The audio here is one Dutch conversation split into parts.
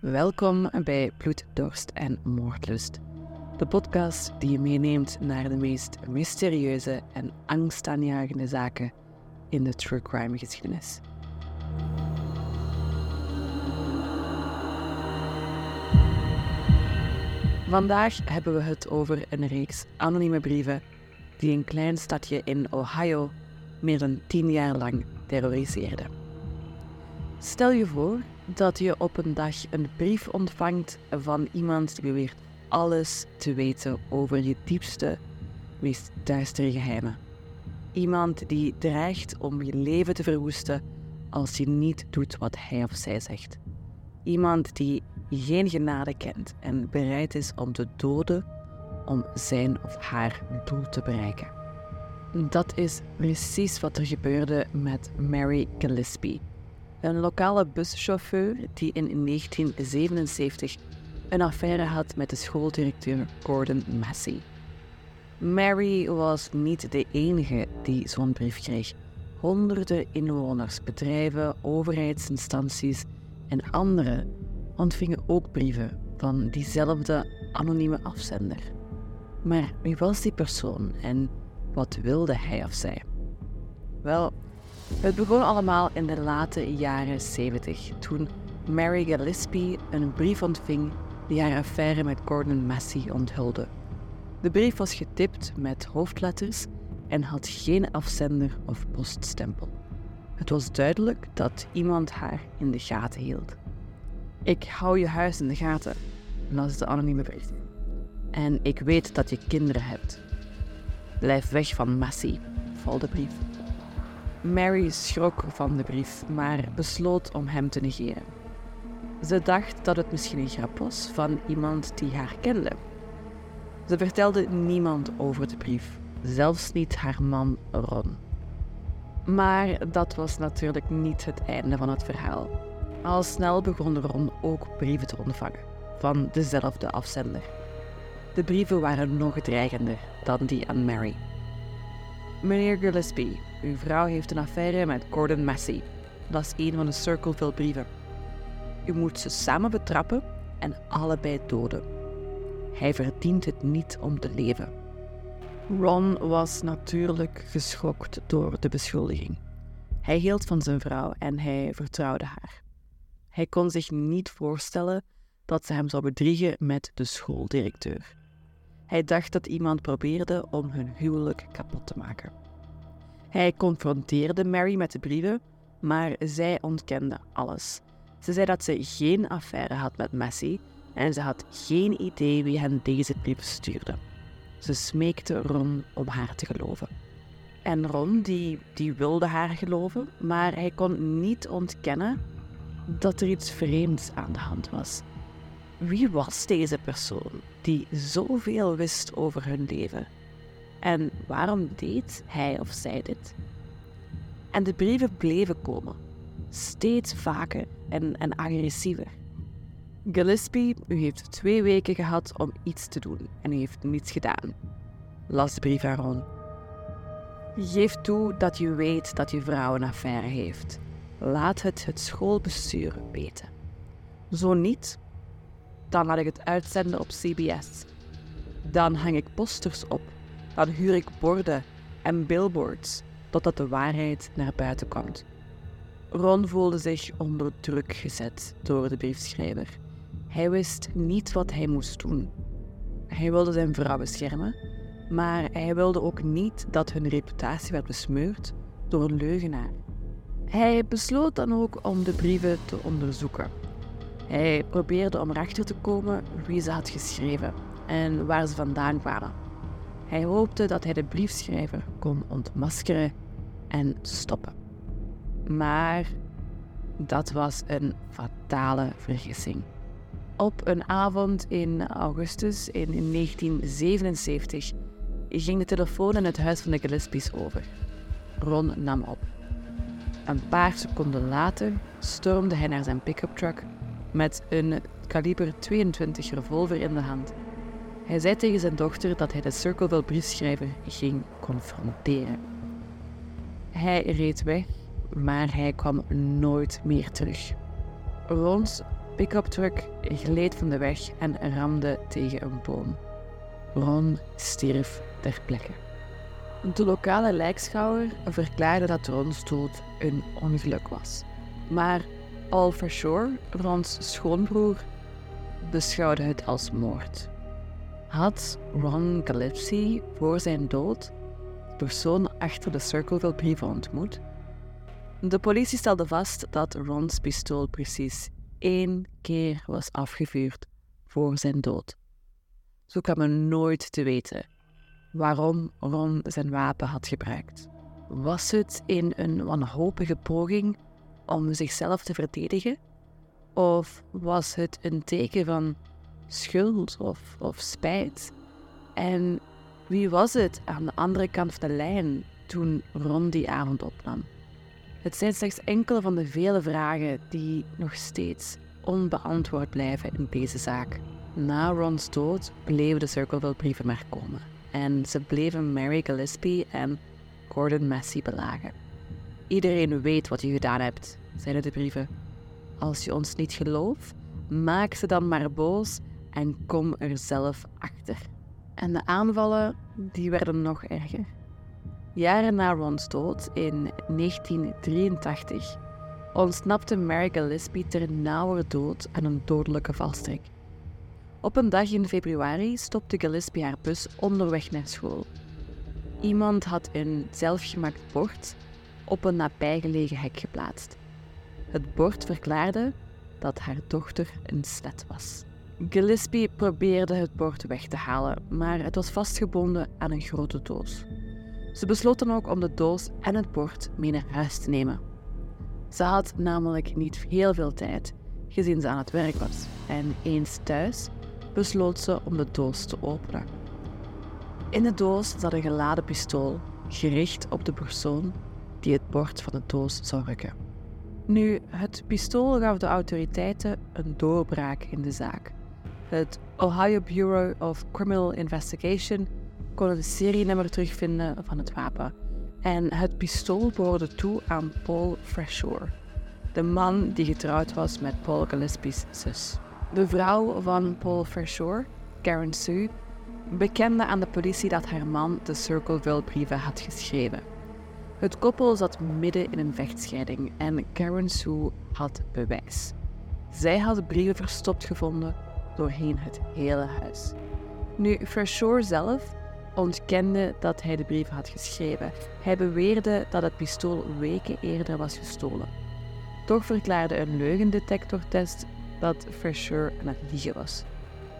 Welkom bij Bloed, Dorst en Moordlust. De podcast die je meeneemt naar de meest mysterieuze en angstaanjagende zaken in de true crime geschiedenis. Vandaag hebben we het over een reeks anonieme brieven die een klein stadje in Ohio meer dan tien jaar lang terroriseerden. Stel je voor dat je op een dag een brief ontvangt van iemand die beweert alles te weten over je diepste, meest duistere geheimen. Iemand die dreigt om je leven te verwoesten als je niet doet wat hij of zij zegt. Iemand die geen genade kent en bereid is om te doden om zijn of haar doel te bereiken. Dat is precies wat er gebeurde met Mary Gillespie, een lokale buschauffeur die in 1977 een affaire had met de schooldirecteur Gordon Massey. Mary was niet de enige die zo'n brief kreeg. Honderden inwoners, bedrijven, overheidsinstanties en anderen ontvingen ook brieven van diezelfde anonieme afzender. Maar wie was die persoon en wat wilde hij of zij? Wel, het begon allemaal in de late jaren 70, toen Mary Gillespie een brief ontving die haar affaire met Gordon Massey onthulde. De brief was getipt met hoofdletters en had geen afzender of poststempel. Het was duidelijk dat iemand haar in de gaten hield. Ik hou je huis in de gaten, las de anonieme brief. En ik weet dat je kinderen hebt. Blijf weg van Massey, val de brief. Mary schrok van de brief, maar besloot om hem te negeren. Ze dacht dat het misschien een grap was van iemand die haar kende. Ze vertelde niemand over de brief, zelfs niet haar man Ron. Maar dat was natuurlijk niet het einde van het verhaal. Al snel begon Ron ook brieven te ontvangen van dezelfde afzender. De brieven waren nog dreigender dan die aan Mary. Meneer Gillespie, uw vrouw heeft een affaire met Gordon Massey. Dat is een van de Circleville brieven. U moet ze samen betrappen en allebei doden. Hij verdient het niet om te leven. Ron was natuurlijk geschokt door de beschuldiging. Hij hield van zijn vrouw en hij vertrouwde haar. Hij kon zich niet voorstellen dat ze hem zou bedriegen met de schooldirecteur. Hij dacht dat iemand probeerde om hun huwelijk kapot te maken. Hij confronteerde Mary met de brieven, maar zij ontkende alles. Ze zei dat ze geen affaire had met Massey en ze had geen idee wie hen deze brief stuurde. Ze smeekte Ron om haar te geloven. En Ron, die, die wilde haar geloven, maar hij kon niet ontkennen dat er iets vreemds aan de hand was. Wie was deze persoon die zoveel wist over hun leven? En waarom deed hij of zij dit? En de brieven bleven komen, steeds vaker en, en agressiever. Gillespie, u heeft twee weken gehad om iets te doen en u heeft niets gedaan. Las de brief aan Ron. Geef toe dat je weet dat je vrouw een affaire heeft. Laat het het schoolbestuur weten. Zo niet, dan laat ik het uitzenden op CBS. Dan hang ik posters op. Dan huur ik borden en billboards totdat de waarheid naar buiten komt. Ron voelde zich onder druk gezet door de briefschrijver. Hij wist niet wat hij moest doen. Hij wilde zijn vrouw beschermen, maar hij wilde ook niet dat hun reputatie werd besmeurd door een leugenaar. Hij besloot dan ook om de brieven te onderzoeken. Hij probeerde om erachter te komen wie ze had geschreven en waar ze vandaan kwamen. Hij hoopte dat hij de briefschrijver kon ontmaskeren en stoppen. Maar dat was een fatale vergissing. Op een avond in augustus in 1977 ging de telefoon in het huis van de Gillespies over. Ron nam op. Een paar seconden later stormde hij naar zijn pick-up truck met een kaliber 22 revolver in de hand. Hij zei tegen zijn dochter dat hij de Circleville briefschrijver ging confronteren. Hij reed weg, maar hij kwam nooit meer terug. Rons pick-up truck gleed van de weg en ramde tegen een boom. Ron stierf ter plekke. De lokale lijkschouwer verklaarde dat Rons dood een ongeluk was. Maar Al Shore, Rons schoonbroer, beschouwde het als moord. Had Ron Gillespie voor zijn dood de persoon achter de Circleville-brieven ontmoet? De politie stelde vast dat Rons pistool precies één keer was afgevuurd voor zijn dood. Zo kwamen nooit te weten waarom Ron zijn wapen had gebruikt. Was het in een wanhopige poging om zichzelf te verdedigen? Of was het een teken van schuld of, of spijt? En wie was het aan de andere kant van de lijn toen Ron die avond opnam? Het zijn slechts enkele van de vele vragen die nog steeds onbeantwoord blijven in deze zaak. Na Ron's dood bleven de Circleville-brieven maar komen. En ze bleven Mary Gillespie en Gordon Massey belagen. Iedereen weet wat je gedaan hebt, zeiden de brieven. Als je ons niet gelooft, maak ze dan maar boos en kom er zelf achter. En de aanvallen die werden nog erger. Jaren na Ron's dood in 1983 ontsnapte Mary Gillespie ter nauwe dood aan een dodelijke valstrik. Op een dag in februari stopte Gillespie haar bus onderweg naar school. Iemand had een zelfgemaakt bord op een nabijgelegen hek geplaatst. Het bord verklaarde dat haar dochter een slet was. Gillespie probeerde het bord weg te halen, maar het was vastgebonden aan een grote doos. Ze besloot dan ook om de doos en het bord mee naar huis te nemen. Ze had namelijk niet heel veel tijd, gezien ze aan het werk was. En eens thuis besloot ze om de doos te openen. In de doos zat een geladen pistool, gericht op de persoon die het bord van de doos zou rukken. Nu, het pistool gaf de autoriteiten een doorbraak in de zaak. Het Ohio Bureau of Criminal Investigation kon het serienummer terugvinden van het wapen. En het pistool behoorde toe aan Paul Freshore, de man die getrouwd was met Paul Gillespie's zus. De vrouw van Paul Freshore, Karen Sue, bekende aan de politie dat haar man de Circleville-brieven had geschreven. Het koppel zat midden in een vechtscheiding en Karen Sue had bewijs. Zij had de brieven verstopt gevonden doorheen het hele huis. Nu, Freshore zelf ontkende dat hij de brieven had geschreven. Hij beweerde dat het pistool weken eerder was gestolen. Toch verklaarde een leugendetectortest dat Freshore aan het liegen was.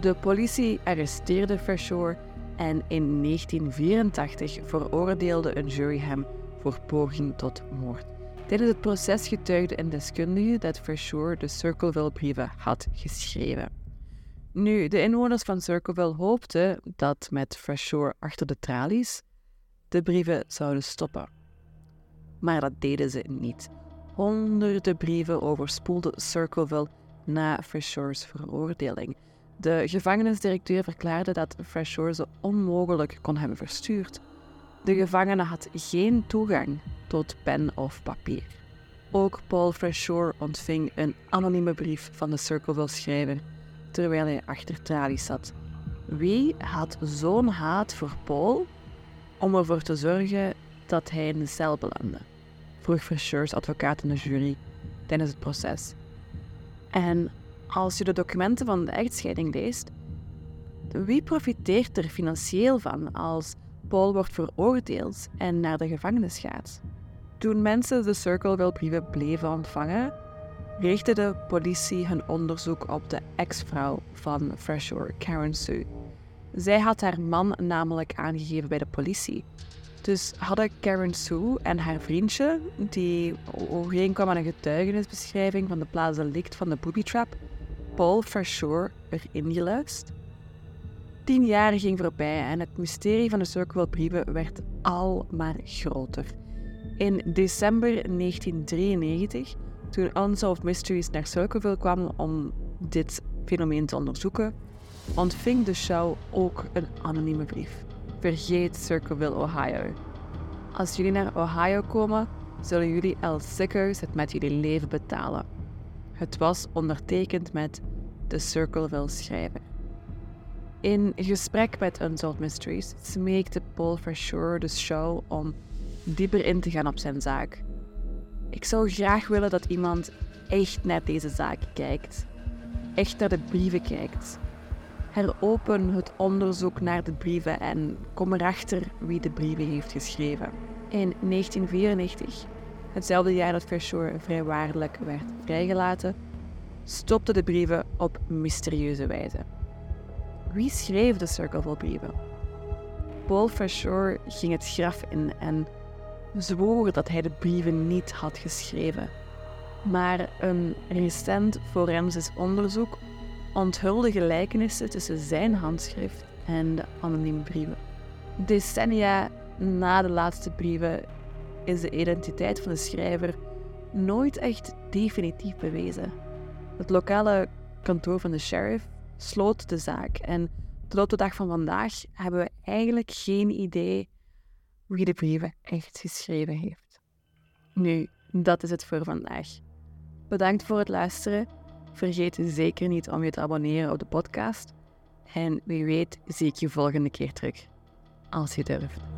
De politie arresteerde Freshore en in 1984 veroordeelde een jury hem voor poging tot moord. Tijdens het proces getuigde een deskundige dat Freshore de Circleville-brieven had geschreven. Nu, de inwoners van Circleville hoopten dat met Freshore achter de tralies de brieven zouden stoppen. Maar dat deden ze niet. Honderden brieven overspoelden Circleville na Freshore's veroordeling. De gevangenisdirecteur verklaarde dat Freshore ze onmogelijk kon hebben verstuurd. De gevangene had geen toegang tot pen of papier. Ook Paul Freshore ontving een anonieme brief van de Circleville-schrijver terwijl hij achter tralies zat. Wie had zo'n haat voor Paul om ervoor te zorgen dat hij in de cel belandde? Vroeg Freshore's advocaat in de jury tijdens het proces. En als je de documenten van de echtscheiding leest, wie profiteert er financieel van als Paul wordt veroordeeld en naar de gevangenis gaat? Toen mensen de Circleville-brieven bleven ontvangen, richtte de politie hun onderzoek op de ex-vrouw van Freshore, Karen Sue. Zij had haar man namelijk aangegeven bij de politie. Dus hadden Karen Sue en haar vriendje, die overeenkwam aan een getuigenisbeschrijving van de plaats delict van de booby trap, Paul Freshore, erin geluisterd. Tien jaar ging voorbij en het mysterie van de Circleville-brieven werd al maar groter. In december 1993 toen Unsolved Mysteries naar Circleville kwam om dit fenomeen te onderzoeken, ontving de show ook een anonieme brief. Vergeet Circleville, Ohio. Als jullie naar Ohio komen, zullen jullie El Sickers het met jullie leven betalen. Het was ondertekend met de Circleville schrijver. In gesprek met Unsolved Mysteries smeekte Paul Verschure de show om dieper in te gaan op zijn zaak. Ik zou graag willen dat iemand echt naar deze zaak kijkt. Echt naar de brieven kijkt. Heropen het onderzoek naar de brieven en kom erachter wie de brieven heeft geschreven. In 1994, hetzelfde jaar dat Verschure vrijwaardelijk werd vrijgelaten, stopte de brieven op mysterieuze wijze. Wie schreef de Circle brieven? Paul Verschure ging het graf in en zwoer dat hij de brieven niet had geschreven. Maar een recent forensisch onderzoek onthulde gelijkenissen tussen zijn handschrift en de anonieme brieven. Decennia na de laatste brieven is de identiteit van de schrijver nooit echt definitief bewezen. Het lokale kantoor van de sheriff sloot de zaak en tot op de dag van vandaag hebben we eigenlijk geen idee wie de brieven echt geschreven heeft. Nu, dat is het voor vandaag. Bedankt voor het luisteren. Vergeet zeker niet om je te abonneren op de podcast. En wie weet zie ik je volgende keer terug. Als je durft.